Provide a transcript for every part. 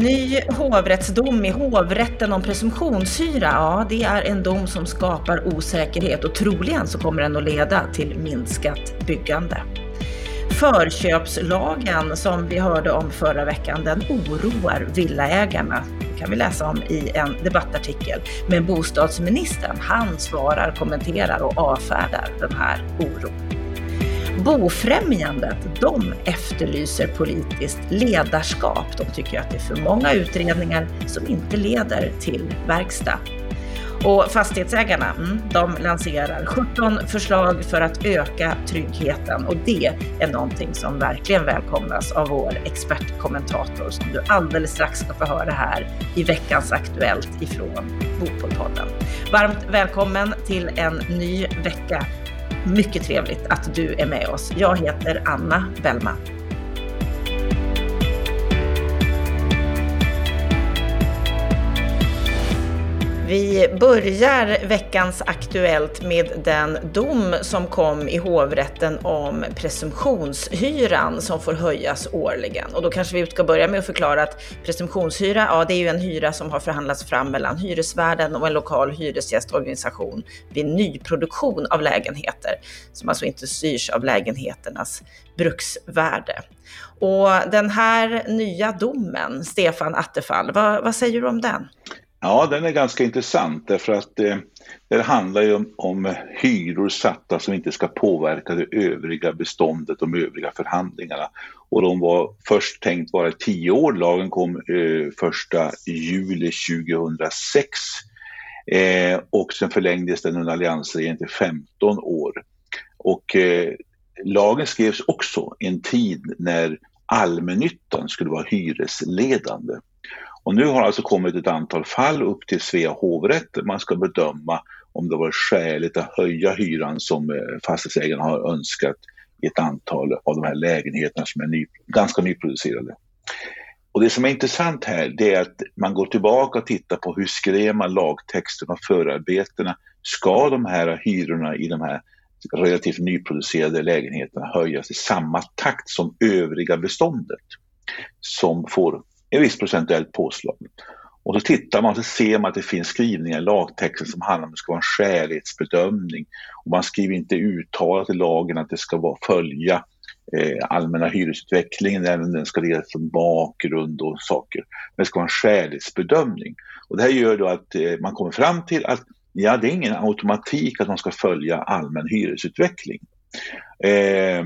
Ny hovrättsdom i hovrätten om presumtionshyra. Ja, det är en dom som skapar osäkerhet och troligen så kommer den att leda till minskat byggande. Förköpslagen som vi hörde om förra veckan, den oroar villaägarna. Det kan vi läsa om i en debattartikel. Men bostadsministern, han svarar, kommenterar och avfärdar den här oron. Bofrämjandet, de efterlyser politiskt ledarskap. De tycker att det är för många utredningar som inte leder till verkstad. Och fastighetsägarna, mm, de lanserar 17 förslag för att öka tryggheten och det är någonting som verkligen välkomnas av vår expertkommentator som du alldeles strax ska få höra här i veckans Aktuellt ifrån Bopolpodden. Varmt välkommen till en ny vecka mycket trevligt att du är med oss. Jag heter Anna Bellman. Vi börjar veckans Aktuellt med den dom som kom i hovrätten om presumtionshyran som får höjas årligen. Och då kanske vi ska börja med att förklara att presumtionshyra, ja det är ju en hyra som har förhandlats fram mellan hyresvärden och en lokal hyresgästorganisation vid nyproduktion av lägenheter, som alltså inte styrs av lägenheternas bruksvärde. Och den här nya domen, Stefan Attefall, vad, vad säger du om den? Ja, den är ganska intressant därför att eh, det handlar ju om, om hyror satta som inte ska påverka det övriga beståndet, de övriga förhandlingarna. Och de var först tänkt vara tio år, lagen kom eh, första juli 2006 eh, och sen förlängdes den under alliansregeringen till 15 år. Och eh, lagen skrevs också en tid när allmännyttan skulle vara hyresledande. Och nu har alltså kommit ett antal fall upp till Svea hovrätt. där Man ska bedöma om det var skäligt att höja hyran som eh, fastighetsägarna har önskat i ett antal av de här lägenheterna som är ny, ganska nyproducerade. Och det som är intressant här det är att man går tillbaka och tittar på hur skrev man lagtexten och förarbetena. Ska de här hyrorna i de här relativt nyproducerade lägenheterna höjas i samma takt som övriga beståndet som får en viss procentuellt påslag. Och så tittar man och så ser man att det finns skrivningar i lagtexten som handlar om att det ska vara en skälighetsbedömning. Och man skriver inte uttalat i lagen att det ska vara, följa eh, allmänna hyresutvecklingen, även den ska leda som bakgrund och saker. Men det ska vara en skälighetsbedömning. Och det här gör då att eh, man kommer fram till att ja, det är ingen automatik att man ska följa allmän hyresutveckling. Eh,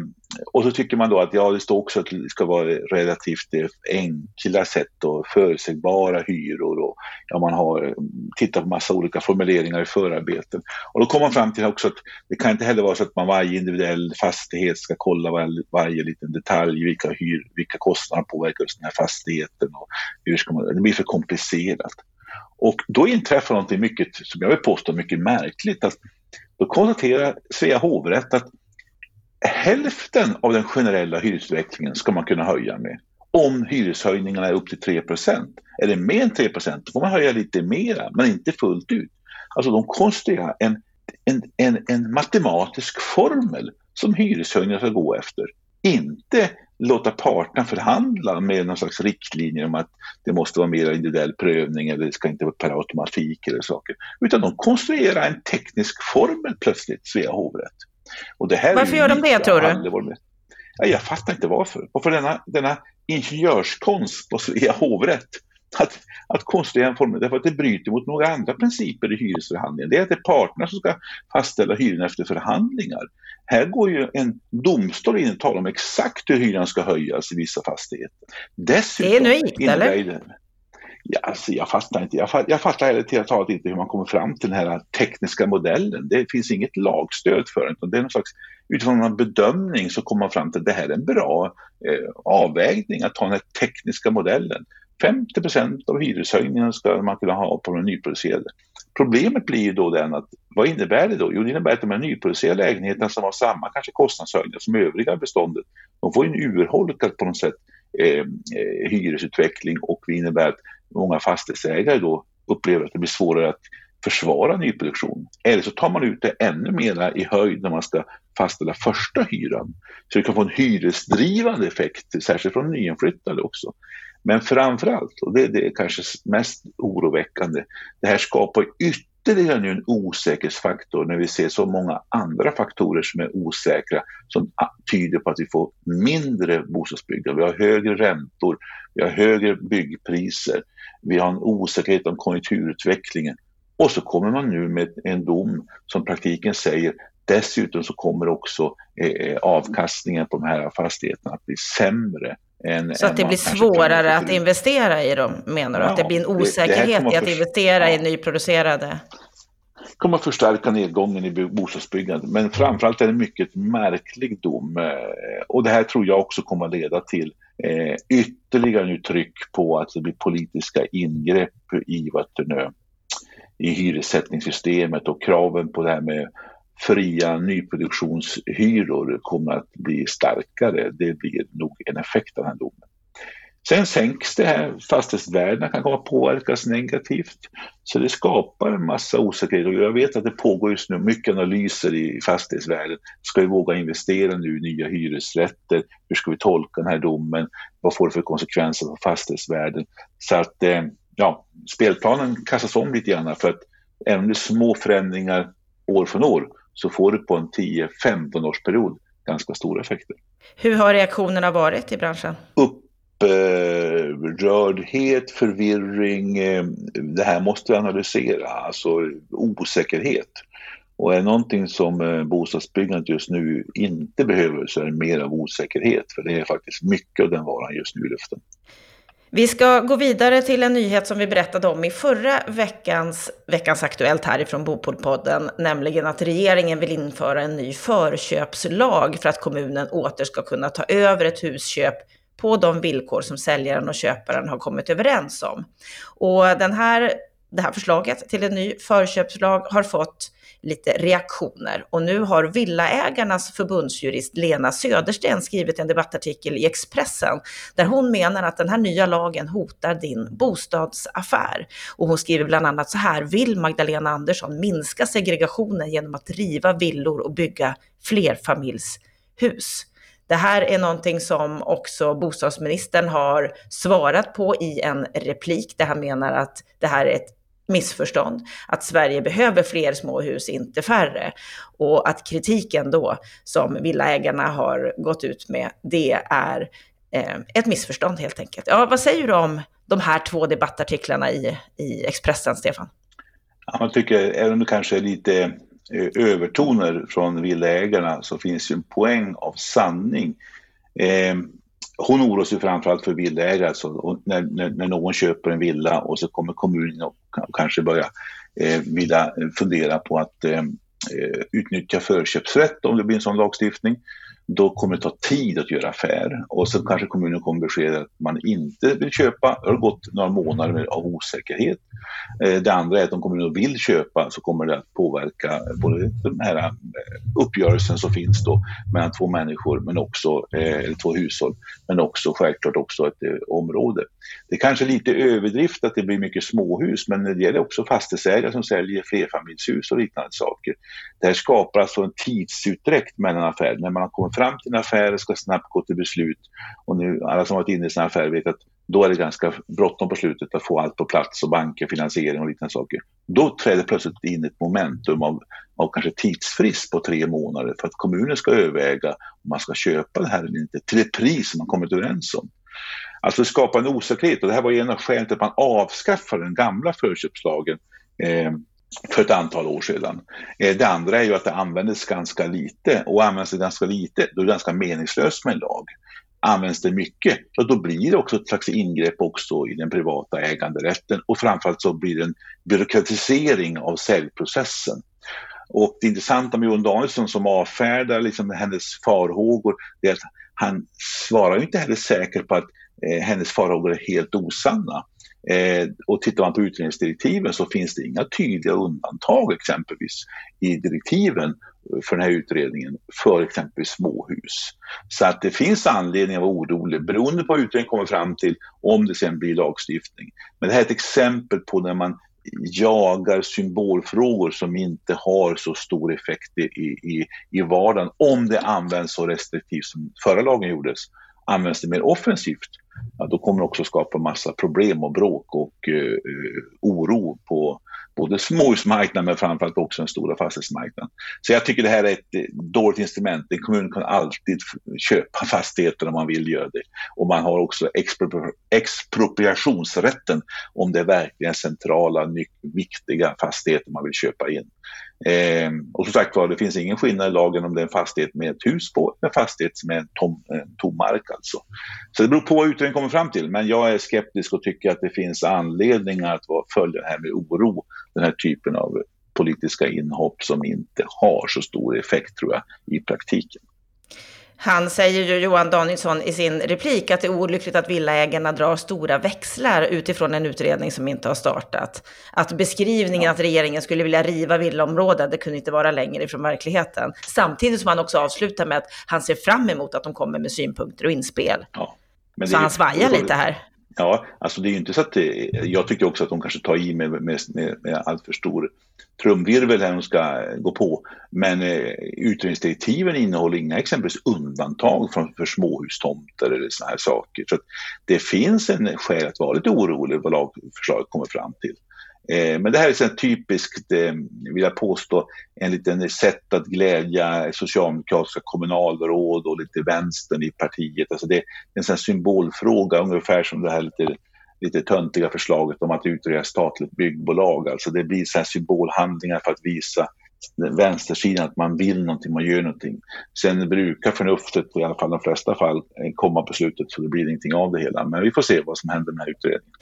och så tycker man då att ja, det står också att det ska vara relativt eh, enkla sätt och förutsägbara hyror och ja, man har tittat på massa olika formuleringar i förarbeten. Och då kommer man fram till också att det kan inte heller vara så att man varje individuell fastighet ska kolla varje, varje liten detalj, vilka, hyr, vilka kostnader påverkar just den här fastigheten och hur ska man, det blir för komplicerat. Och då inträffar någonting mycket, som jag vill påstå, mycket märkligt. Att då konstaterar Svea hovrätt att hälften av den generella hyresutvecklingen ska man kunna höja med. Om hyreshöjningarna är upp till 3 Är det mer än 3 då får man höja lite mera, men inte fullt ut. Alltså de konstruerar en, en, en, en matematisk formel som hyreshöjningar ska gå efter. Inte låta parterna förhandla med någon slags riktlinjer om att det måste vara mer individuell prövning eller det ska inte vara per automatik eller saker. Utan de konstruerar en teknisk formel plötsligt, Svea hovrätt varför gör de det tror du? Ja, jag fattar inte varför. Varför denna, denna ingenjörskonst på Svea hovrätt att, att konstruera en formel, därför att det bryter mot några andra principer i hyresförhandlingen. Det är att det är parterna som ska fastställa hyran efter förhandlingar. Här går ju en domstol in och talar om exakt hur hyran ska höjas i vissa fastigheter. Dessutom det är nöjt, eller? Det, Ja, alltså jag fattar inte. Jag, fattar, jag fattar enkelt talat inte hur man kommer fram till den här tekniska modellen. Det finns inget lagstöd för den. Det är någon slags, utifrån en bedömning så kommer man fram till att det här är en bra eh, avvägning att ta den här tekniska modellen. 50 procent av hyreshöjningen ska man kunna ha på de nyproducerade. Problemet blir ju då den att vad innebär det då? Jo, det innebär att de här nyproducerade lägenheterna som har samma kanske kostnadshöjningar som övriga beståndet, de får en urholkad på något sätt eh, eh hyresutveckling och det innebär att många fastighetsägare då upplever att det blir svårare att försvara nyproduktion. Eller så tar man ut det ännu mer i höjd när man ska fastställa första hyran. Så det kan få en hyresdrivande effekt, särskilt från nyinflyttade också. Men framförallt, och det, det är kanske mest oroväckande, det här skapar ytterligare nu en osäkerhetsfaktor när vi ser så många andra faktorer som är osäkra som tyder på att vi får mindre bostadsbyggande. Vi har högre räntor, vi har högre byggpriser, vi har en osäkerhet om konjunkturutvecklingen. Och så kommer man nu med en dom som praktiken säger. Dessutom så kommer också eh, eh avkastningen på de här fastigheterna att bli sämre en, så att det blir svårare att investera i dem, menar du? Ja, att det blir en osäkerhet i att investera ja. i nyproducerade? Det kommer att förstärka nedgången i bostadsbyggandet, men framförallt är det en mycket märklig dom. Eh, och det här tror jag också kommer att leda till eh, ytterligare nu tryck på att det blir politiska ingrepp i, nu, i hyressättningssystemet och kraven på det här med fria nyproduktionshyror kommer att bli starkare. Det blir nog en effekt av den här domen. Sen sänks det här, fastighetsvärdena kan komma att påverkas negativt. Så det skapar en massa osäkerhet och jag vet att det pågår just nu mycket analyser i fastighetsvärden. Ska vi våga investera nu i nya hyresrätter? Hur ska vi tolka den här domen? Vad får det för konsekvenser för fastighetsvärden? Så att eh, ja, spelplanen kastas om lite grann för att även om det är små förändringar år från år så får du på en 10-15 årsperiod ganska stora effekter. Hur har reaktionerna varit i branschen? Upprördhet, förvirring, eh, det här måste vi analysera, alltså osäkerhet. Och är någonting som eh, bostadsbyggandet just nu inte behöver så är det mer av osäkerhet, för det är faktiskt mycket av den varan just nu i luften. Vi ska gå vidare till en nyhet som vi berättade om i förra veckans, veckans Aktuellt härifrån Bopolpodden, nämligen att regeringen vill införa en ny förköpslag för att kommunen åter ska kunna ta över ett husköp på de villkor som säljaren och köparen har kommit överens om. Och den här, det här förslaget till en ny förköpslag har fått lite reaktioner. Och nu har Villaägarnas förbundsjurist Lena Södersten skrivit en debattartikel i Expressen där hon menar att den här nya lagen hotar din bostadsaffär. Och hon skriver bland annat så här, vill Magdalena Andersson minska segregationen genom att riva villor och bygga flerfamiljshus? Det här är någonting som också bostadsministern har svarat på i en replik där han menar att det här är ett missförstånd, att Sverige behöver fler småhus, inte färre. Och att kritiken då som villaägarna har gått ut med, det är eh, ett missförstånd helt enkelt. Ja, vad säger du om de här två debattartiklarna i, i Expressen, Stefan? Ja, man tycker, även om det kanske är lite eh, övertoner från villaägarna så finns ju en poäng av sanning. Eh, hon oroar sig framförallt för villaägare, alltså, när, när, när, någon köper en villa och så kommer kommunen och kanske börja eh, vilja fundera på att eh, eh, utnyttja förköpsrätt om det blir en sån lagstiftning då kommer det ta tid att göra affär och så kanske kommunen kommer besked att man inte vill köpa. Det har gått några månader av osäkerhet. Eh, det andra är att om kommunen vill köpa så kommer det att påverka både den här eh, uppgörelsen som finns då mellan två människor, men också, eh, eller två hushåll, men också självklart också ett område. Det är kanske lite överdrift att det blir mycket småhus, men det gäller också fastighetsägare som säljer flerfamiljshus och liknande saker. Det här skapar alltså en tidsutdräkt mellan affärer. När man kommer fram till en affär och ska snabbt gå till beslut och nu alla som varit inne i sina affärer vet att då är det ganska bråttom på slutet att få allt på plats och banker, finansiering och liknande saker. Då träder plötsligt in ett momentum av, av kanske tidsfrist på tre månader för att kommunen ska överväga om man ska köpa det här eller inte till ett pris som man kommit överens om. Alltså det skapar en osäkerhet och det här var en av skälen till att man avskaffade den gamla förköpslagen eh, för ett antal år sedan. Eh, det andra är ju att det användes ganska lite och används det ganska lite då är det ganska meningslöst med en lag. Används det mycket, då blir det också ett slags ingrepp också i den privata äganderätten och framförallt så blir det en byråkratisering av säljprocessen. Och det intressanta med Johan Danielsson som avfärdar liksom hennes farhågor, det är att han svarar inte heller säkert på att eh, hennes farhågor är helt osanna. Eh, och tittar man på utredningsdirektiven så finns det inga tydliga undantag exempelvis i direktiven för den här utredningen för exempelvis småhus. Så att det finns anledning att vara orolig beroende på vad utredningen kommer fram till om det sen blir lagstiftning. Men det här är ett exempel på när man jagar symbolfrågor som inte har så stor effekt i, i, i vardagen om det används så restriktivt som förra lagen gjordes. Används det mer offensivt ja, då kommer det också skapa massa problem och bråk och eh, eh, oro på både småhusmarknaden men framförallt också den stora fastighetsmarknaden. Så jag tycker det här är ett eh, dåligt instrument. En kommun kan alltid köpa fastigheter om man vill göra det. Och man har också expropriationsrätten om det är verkligen centrala, viktiga fastigheter man vill köpa in. Eh, och som sagt var, det finns ingen skillnad i lagen om det är en fastighet med ett hus på en fastighet med tom, tom mark alltså. Så det beror på vad utredningen kommer fram till, men jag är skeptisk och tycker att det finns anledning att följa det här med oro, den här typen av politiska inhopp som inte har så stor effekt tror jag i praktiken. Han säger ju, Johan Danielsson, i sin replik att det är olyckligt att villaägarna drar stora växlar utifrån en utredning som inte har startat. Att beskrivningen ja. att regeringen skulle vilja riva villaområden, det kunde inte vara längre ifrån verkligheten. Samtidigt som han också avslutar med att han ser fram emot att de kommer med synpunkter och inspel. Ja. så han svajar lite här. Ja, alltså det är ju inte så att det, jag tycker också att de kanske tar i med, med, med, med allt för stor trumvirvel här de ska gå på. Men eh, utredningsdirektiven innehåller inga exempelvis undantag från, för småhustomter eller sådana här saker. Så det finns en skäl att vara lite orolig vad lagförslaget kommer fram till. Eh, men det här är så typiskt, eh, vill jag påstå, en liten sätt att glädja socialdemokratiska kommunalråd och lite vänstern i partiet. Alltså det är en sån symbolfråga, ungefär som det här lite, lite töntiga förslaget om att utreda statligt byggbolag. Alltså det blir så symbolhandlingar för att visa vänstersidan att man vill någonting, man gör någonting. Sen brukar förnuftet, i alla fall de flesta fall, eh, komma på slutet så det blir ingenting av det hela. Men vi får se vad som händer med den här utredningen.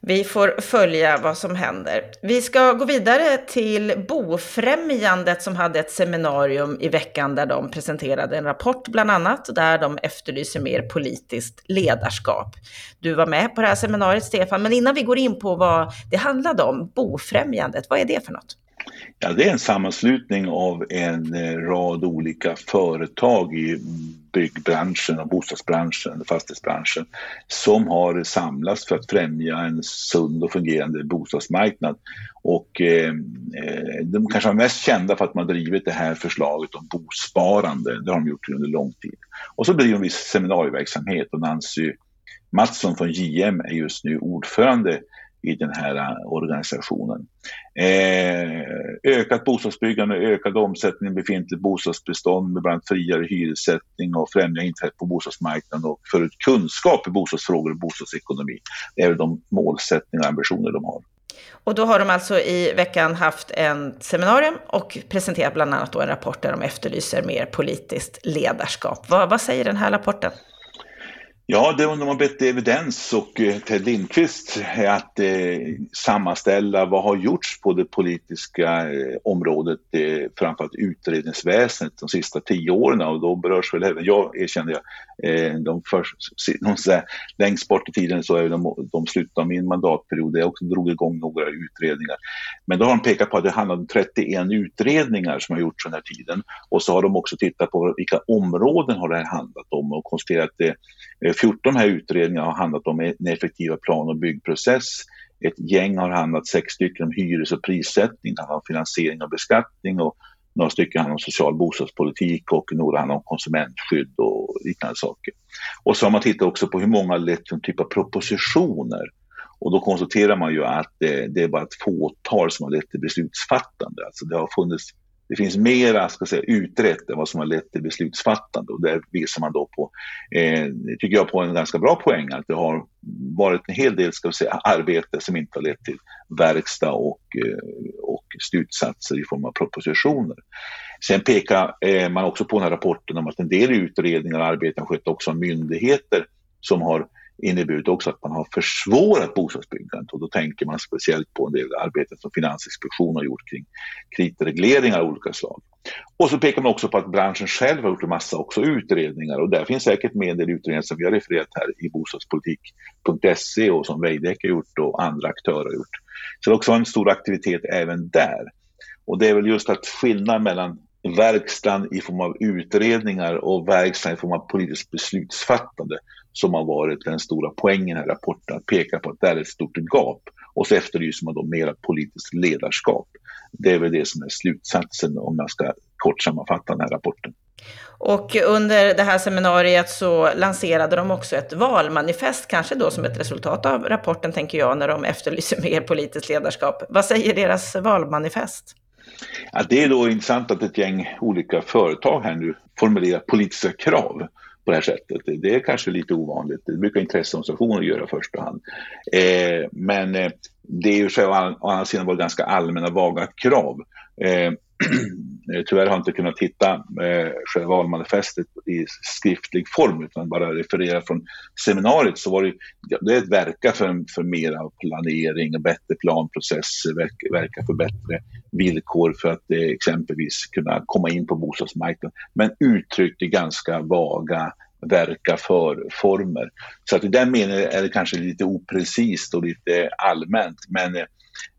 Vi får följa vad som händer. Vi ska gå vidare till Bofrämjandet som hade ett seminarium i veckan där de presenterade en rapport bland annat, där de efterlyser mer politiskt ledarskap. Du var med på det här seminariet, Stefan, men innan vi går in på vad det handlade om, Bofrämjandet, vad är det för något? Ja, det är en sammanslutning av en eh, rad olika företag i byggbranschen och bostadsbranschen, fastighetsbranschen, som har samlats för att främja en sund och fungerande bostadsmarknad. Och eh, eh de kanske är mest kända för att man drivit det här förslaget om bosparande. Det har de gjort under lång tid. Och så bedriver de viss seminarieverksamhet och Nancy Mattsson från JM är just nu ordförande i den här äh, organisationen. Eh, ökat bostadsbyggande, ökad omsättning i befintligt bostadsbestånd med bland annat friare hyressättning och främja inträde på bostadsmarknaden och för ut kunskap i bostadsfrågor och bostadsekonomi. Det är de målsättningar och ambitioner de har. Och då har de alltså i veckan haft en seminarium och presenterat bland annat då en rapport där de efterlyser mer politiskt ledarskap. Vad, vad säger den här rapporten? Ja, det de har bett Evidens och eh, Ted Lindqvist eh, att eh, sammanställa vad har gjorts på det politiska eh, området, eh, framförallt utredningsväsendet de sista tio åren. Och då berörs väl även jag, erkänner jag, eh, de först, de, här, längst bort i tiden så är de, de slutet av min mandatperiod. Där jag också drog igång några utredningar. Men då har de pekat på att det handlar om 31 utredningar som har gjorts den här tiden. Och så har de också tittat på vilka områden har det här handlat om och konstaterat att det 14 här utredningar har handlat om en effektiva plan och byggprocess. Ett gäng har handlat, sex stycken, om hyres och prissättning, om finansiering och beskattning och några stycken handlar om social bostadspolitik och några handlar om konsumentskydd och liknande saker. Och så har man tittat också på hur många har lett till typ av propositioner. Och då konstaterar man ju att det, det är bara ett fåtal som har lett till beslutsfattande. Alltså det har funnits det finns mera ska säga, utrett än vad som har lett till beslutsfattande och där visar man då på, eh, tycker jag, på en ganska bra poäng att det har varit en hel del ska säga, arbete som inte har lett till verkstad och, eh, och slutsatser i form av propositioner. Sen pekar eh, man också på den här rapporten om att en del utredningar och arbeten skett också av myndigheter som har inneburit också att man har försvårat bostadsbyggandet och då tänker man speciellt på en del arbete som Finansinspektionen har gjort kring kreditregleringar av olika slag. Och så pekar man också på att branschen själv har gjort en massa också utredningar och där finns säkert med en del utredningar som vi har refererat här i bostadspolitik.se och som Veidekke har gjort och andra aktörer har gjort. Så det är också en stor aktivitet även där. Och det är väl just att skillnaden mellan verkstaden i form av utredningar och verkstaden i form av politiskt beslutsfattande som har varit den stora poängen i rapporten, att peka på att det är ett stort gap. Och så efterlyser man då mera politiskt ledarskap. Det är väl det som är slutsatsen om jag ska kort sammanfatta den här rapporten. Och under det här seminariet så lanserade de också ett valmanifest, kanske då som ett resultat av rapporten tänker jag, när de efterlyser mer politiskt ledarskap. Vad säger deras valmanifest? Ja, det är då intressant att ett gäng olika företag här nu formulerar politiska krav på det här sättet. Det är kanske lite ovanligt. Det brukar intresseorganisationer göra i första hand. Eh, men eh, det är ju så å andra sidan var ganska allmänna vaga krav. Eh, Eh, tyvärr har jag inte kunnat hitta eh, själva valmanifestet i skriftlig form utan bara referera från seminariet så var det, det är att verka för, för mer av planering, bättre planprocesser, verka, verka för bättre villkor för att eh, exempelvis kunna komma in på bostadsmarknaden. Men uttryckt i ganska vaga verka för-former. Så att i den meningen är det kanske lite oprecist och lite allmänt. Men eh,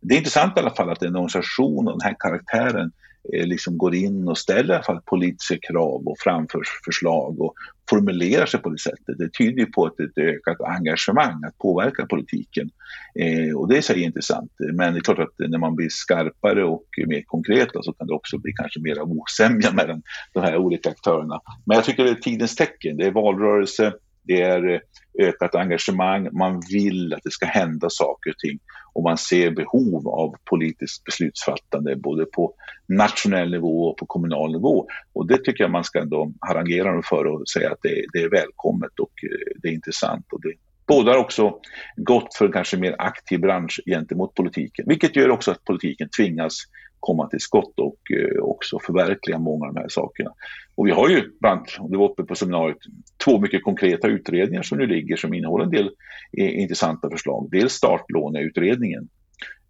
det är intressant i alla fall att en organisation av den här karaktären Eh, liksom går in och ställer i alla fall politiska krav och framför förslag och formulerar sig på det sättet. Det tyder ju på ett, ett ökat engagemang att påverka politiken. Eh, och det är så intressant. Men det är klart att när man blir skarpare och mer konkret så kan det också bli kanske mer osämja mellan de här olika aktörerna. Men jag tycker det är tidens tecken. Det är valrörelse, det är eh, ökat engagemang, man vill att det ska hända saker och ting och man ser behov av politiskt beslutsfattande både på nationell nivå och på kommunal nivå. Och det tycker jag man ska ändå harangera dem för och säga att det, det är välkommet och eh, det är intressant. Och det bådar också gott för en kanske mer aktiv bransch gentemot politiken, vilket gör också att politiken tvingas komma till skott och eh, också förverkliga många av de här sakerna. Och vi har ju, bland det var uppe på seminariet, två mycket konkreta utredningar som nu ligger som innehåller en del eh, intressanta förslag. Dels startlåneutredningen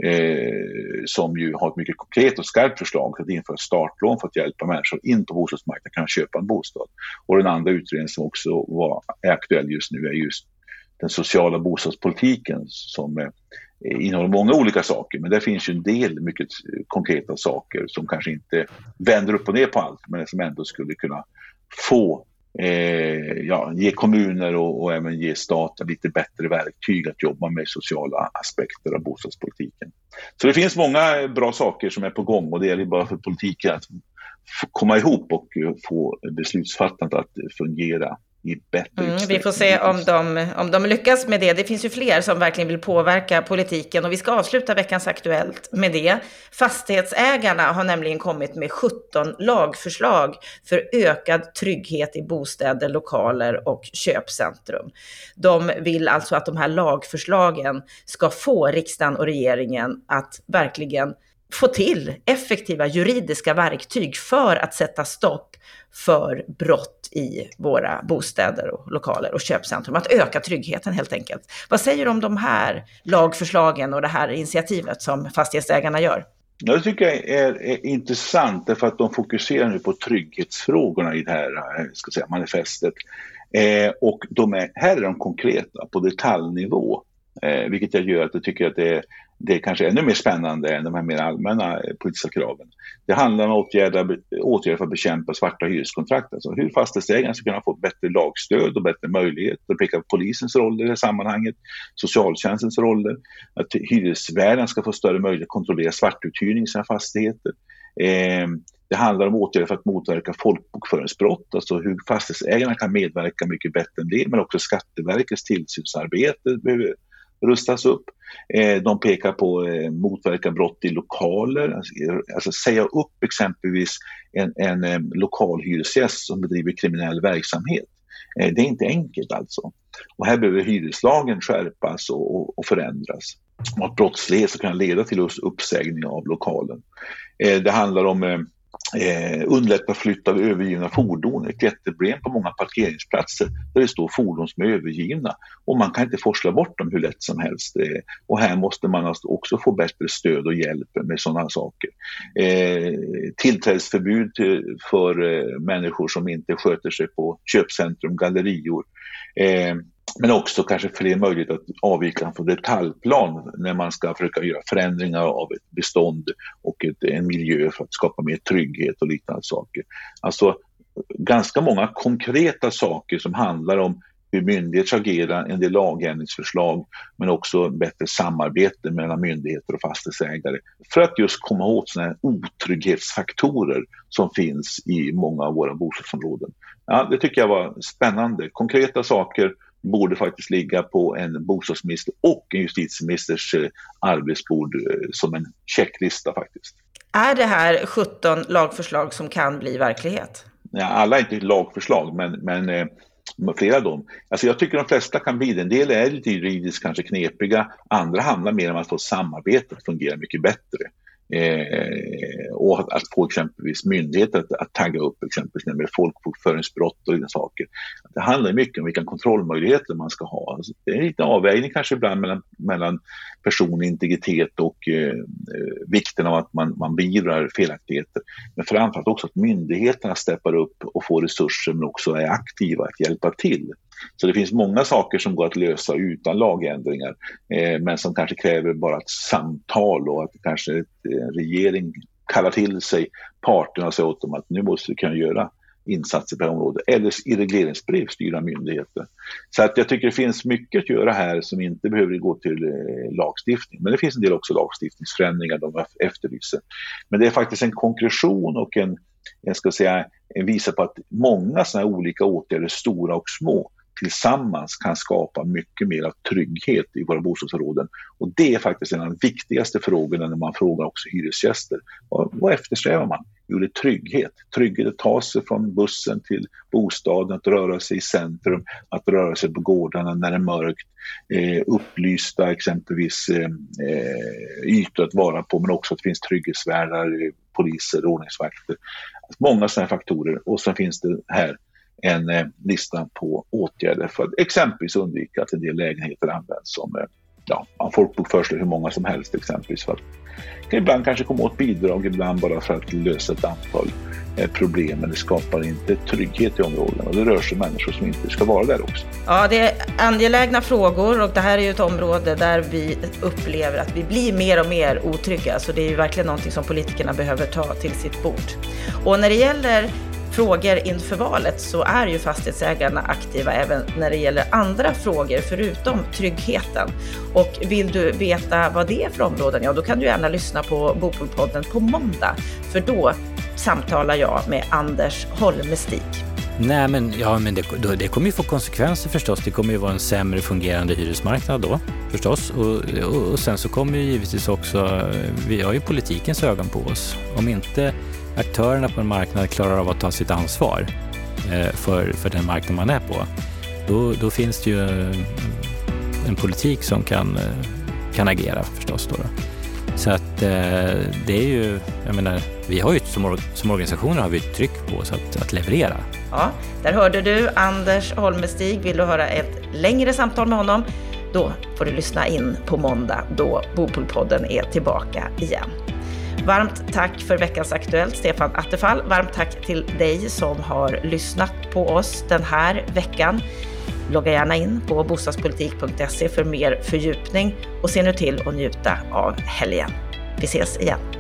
eh, som ju har ett mycket konkret och skarpt förslag för att införa startlån för att hjälpa människor in på bostadsmarknaden kan köpa en bostad. Och den andra utredningen som också var, är aktuell just nu är just den sociala bostadspolitiken som eh, innehåller många olika saker, men det finns ju en del mycket konkreta saker som kanske inte vänder upp och ner på allt, men som ändå skulle kunna få eh, ja, ge kommuner och, och, även ge staten lite bättre verktyg att jobba med sociala aspekter av bostadspolitiken. Så det finns många bra saker som är på gång och det gäller bara för politiken att komma ihop och få beslutsfattandet att fungera mm, Vi får se om de, om de lyckas med det. Det finns ju fler som verkligen vill påverka politiken och vi ska avsluta veckans Aktuellt med det. Fastighetsägarna har nämligen kommit med 17 lagförslag för ökad trygghet i bostäder, lokaler och köpcentrum. De vill alltså att de här lagförslagen ska få riksdagen och regeringen att verkligen få till effektiva juridiska verktyg för att sätta stopp för brott i våra bostäder och lokaler och köpcentrum. Att öka tryggheten helt enkelt. Vad säger du om de här lagförslagen och det här initiativet som fastighetsägarna gör? Ja, det tycker jag är, är intressant därför att de fokuserar nu på trygghetsfrågorna i det här eh, ska säga, manifestet. Eh, och de är, här är de konkreta på detaljnivå. Eh, vilket jag gör att jag tycker att det är det är kanske ännu mer spännande än de här mer allmänna politiska kraven. Det handlar om åtgärder, åtgärder för att bekämpa svarta hyreskontrakt, alltså hur fastighetsägarna ska kunna få bättre lagstöd och bättre möjligheter, peka på polisens roll i det här sammanhanget, socialtjänstens roller, att hyresvärden ska få större möjlighet att kontrollera svartuthyrning i sina fastigheter. Eh, det handlar om åtgärder för att motverka folkbokföringsbrott, alltså hur fastighetsägarna kan medverka mycket bättre än det, men också Skatteverkets tillsynsarbete behöver rustas upp. Eh, de pekar på eh, motverka brott i lokaler, alltså, alltså, säga upp exempelvis en, en, eh, lokal hyresgäst som bedriver kriminell verksamhet. Det är inte enkelt alltså. Och här behöver hyreslagen skärpas och, och, och förändras. Och att brottslighet ska kunna leda till uppsägning av lokalen. Det handlar om eh, eh, flytt av övergivna fordon. Ett jätteproblem på många parkeringsplatser där det står fordon som är övergivna och man kan inte forsla bort dem hur lätt som helst. Eh, och här måste man alltså också få bättre stöd och hjälp med sådana saker. Eh, tillträdesförbud till, för eh, människor som inte sköter sig på köpcentrum, gallerior. Eh, men också kanske fler möjligheter att avvika från detaljplan när man ska försöka göra förändringar av ett bestånd och ett, en miljö för att skapa mer trygghet och liknande saker. Alltså ganska många konkreta saker som handlar om hur myndigheter agerar, en del lagändringsförslag, men också bättre samarbete mellan myndigheter och fastighetsägare för att just komma åt sådana här otrygghetsfaktorer som finns i många av våra bostadsområden. Ja, det tycker jag var spännande. Konkreta saker borde faktiskt ligga på en bostadsminister och en justitieministers eh, arbetsbord eh, som en checklista faktiskt. Är det här 17 lagförslag som kan bli verklighet? Ja, alla är inte lagförslag, men, men eh, flera av dem. Alltså jag tycker de flesta kan bli det. En del är lite juridiskt kanske knepiga, andra handlar mer om att få samarbetet att fungera mycket bättre. Eh, och att få exempelvis myndigheter att, att tagga upp exempelvis när det gäller folkbokföringsbrott och sådana saker. Det handlar mycket om vilka kontrollmöjligheter man ska ha. Alltså, det är lite avvägning kanske ibland mellan, mellan personlig integritet och eh, eh, vikten av att man, man beivrar felaktigheter. Men framförallt också att myndigheterna steppar upp och får resurser men också är aktiva att hjälpa till. Så det finns många saker som går att lösa utan lagändringar, eh, men som kanske kräver bara ett samtal och att kanske en eh, regering kallar till sig parterna och säger åt dem att nu måste vi kunna göra insatser på det här området eller i regleringsbrev styra myndigheter. Så att jag tycker det finns mycket att göra här som inte behöver gå till eh, lagstiftning. Men det finns en del också lagstiftningsförändringar de efterlyser. Men det är faktiskt en konkretion och en, jag ska säga, en visa på att många sådana här olika åtgärder, stora och små, tillsammans kan skapa mycket mer av trygghet i våra bostadsområden. Och det är faktiskt en av de viktigaste frågorna när man frågar också hyresgäster. Vad, vad eftersträvar man? Jo, det är trygghet. Trygghet att ta sig från bussen till bostaden, att röra sig i centrum, att röra sig på gårdarna när det är mörkt, eh, upplysta exempelvis eh, eh ytor att vara på, men också att det finns trygghetsvärdar, eh, poliser, ordningsvakter. Många sådana faktorer. Och sen finns det här en eh, lista på åtgärder för att exempelvis undvika att en del lägenheter används som eh, ja, man folkbokför sig hur många som helst exempelvis. För att ibland kanske komma åt bidrag, ibland bara för att lösa ett antal eh, problem. Men det skapar inte trygghet i områdena och det rör sig människor som inte ska vara där också. Ja, det är angelägna frågor och det här är ju ett område där vi upplever att vi blir mer och mer otrygga. Så det är ju verkligen någonting som politikerna behöver ta till sitt bord. Och när det gäller frågor inför valet så är ju fastighetsägarna aktiva även när det gäller andra frågor förutom tryggheten. Och vill du veta vad det är för områden, ja då kan du gärna lyssna på Bopolpodden på måndag. För då samtalar jag med Anders Holmestig. Nej, men, ja, men det, det kommer ju få konsekvenser förstås. Det kommer ju vara en sämre fungerande hyresmarknad då förstås. Och, och, och sen så kommer ju givetvis också, vi har ju politikens ögon på oss. Om inte aktörerna på en marknad klarar av att ta sitt ansvar eh, för, för den marknad man är på, då, då finns det ju eh, en politik som kan, eh, kan agera förstås. Då. Så att det är ju, jag menar, vi har ju som, som organisationer har vi ett tryck på oss att, att leverera. Ja, där hörde du Anders Holmestig. Vill du höra ett längre samtal med honom? Då får du lyssna in på måndag då Bopolpodden är tillbaka igen. Varmt tack för veckans Aktuellt, Stefan Attefall. Varmt tack till dig som har lyssnat på oss den här veckan. Logga gärna in på bostadspolitik.se för mer fördjupning och se nu till att njuta av helgen. Vi ses igen.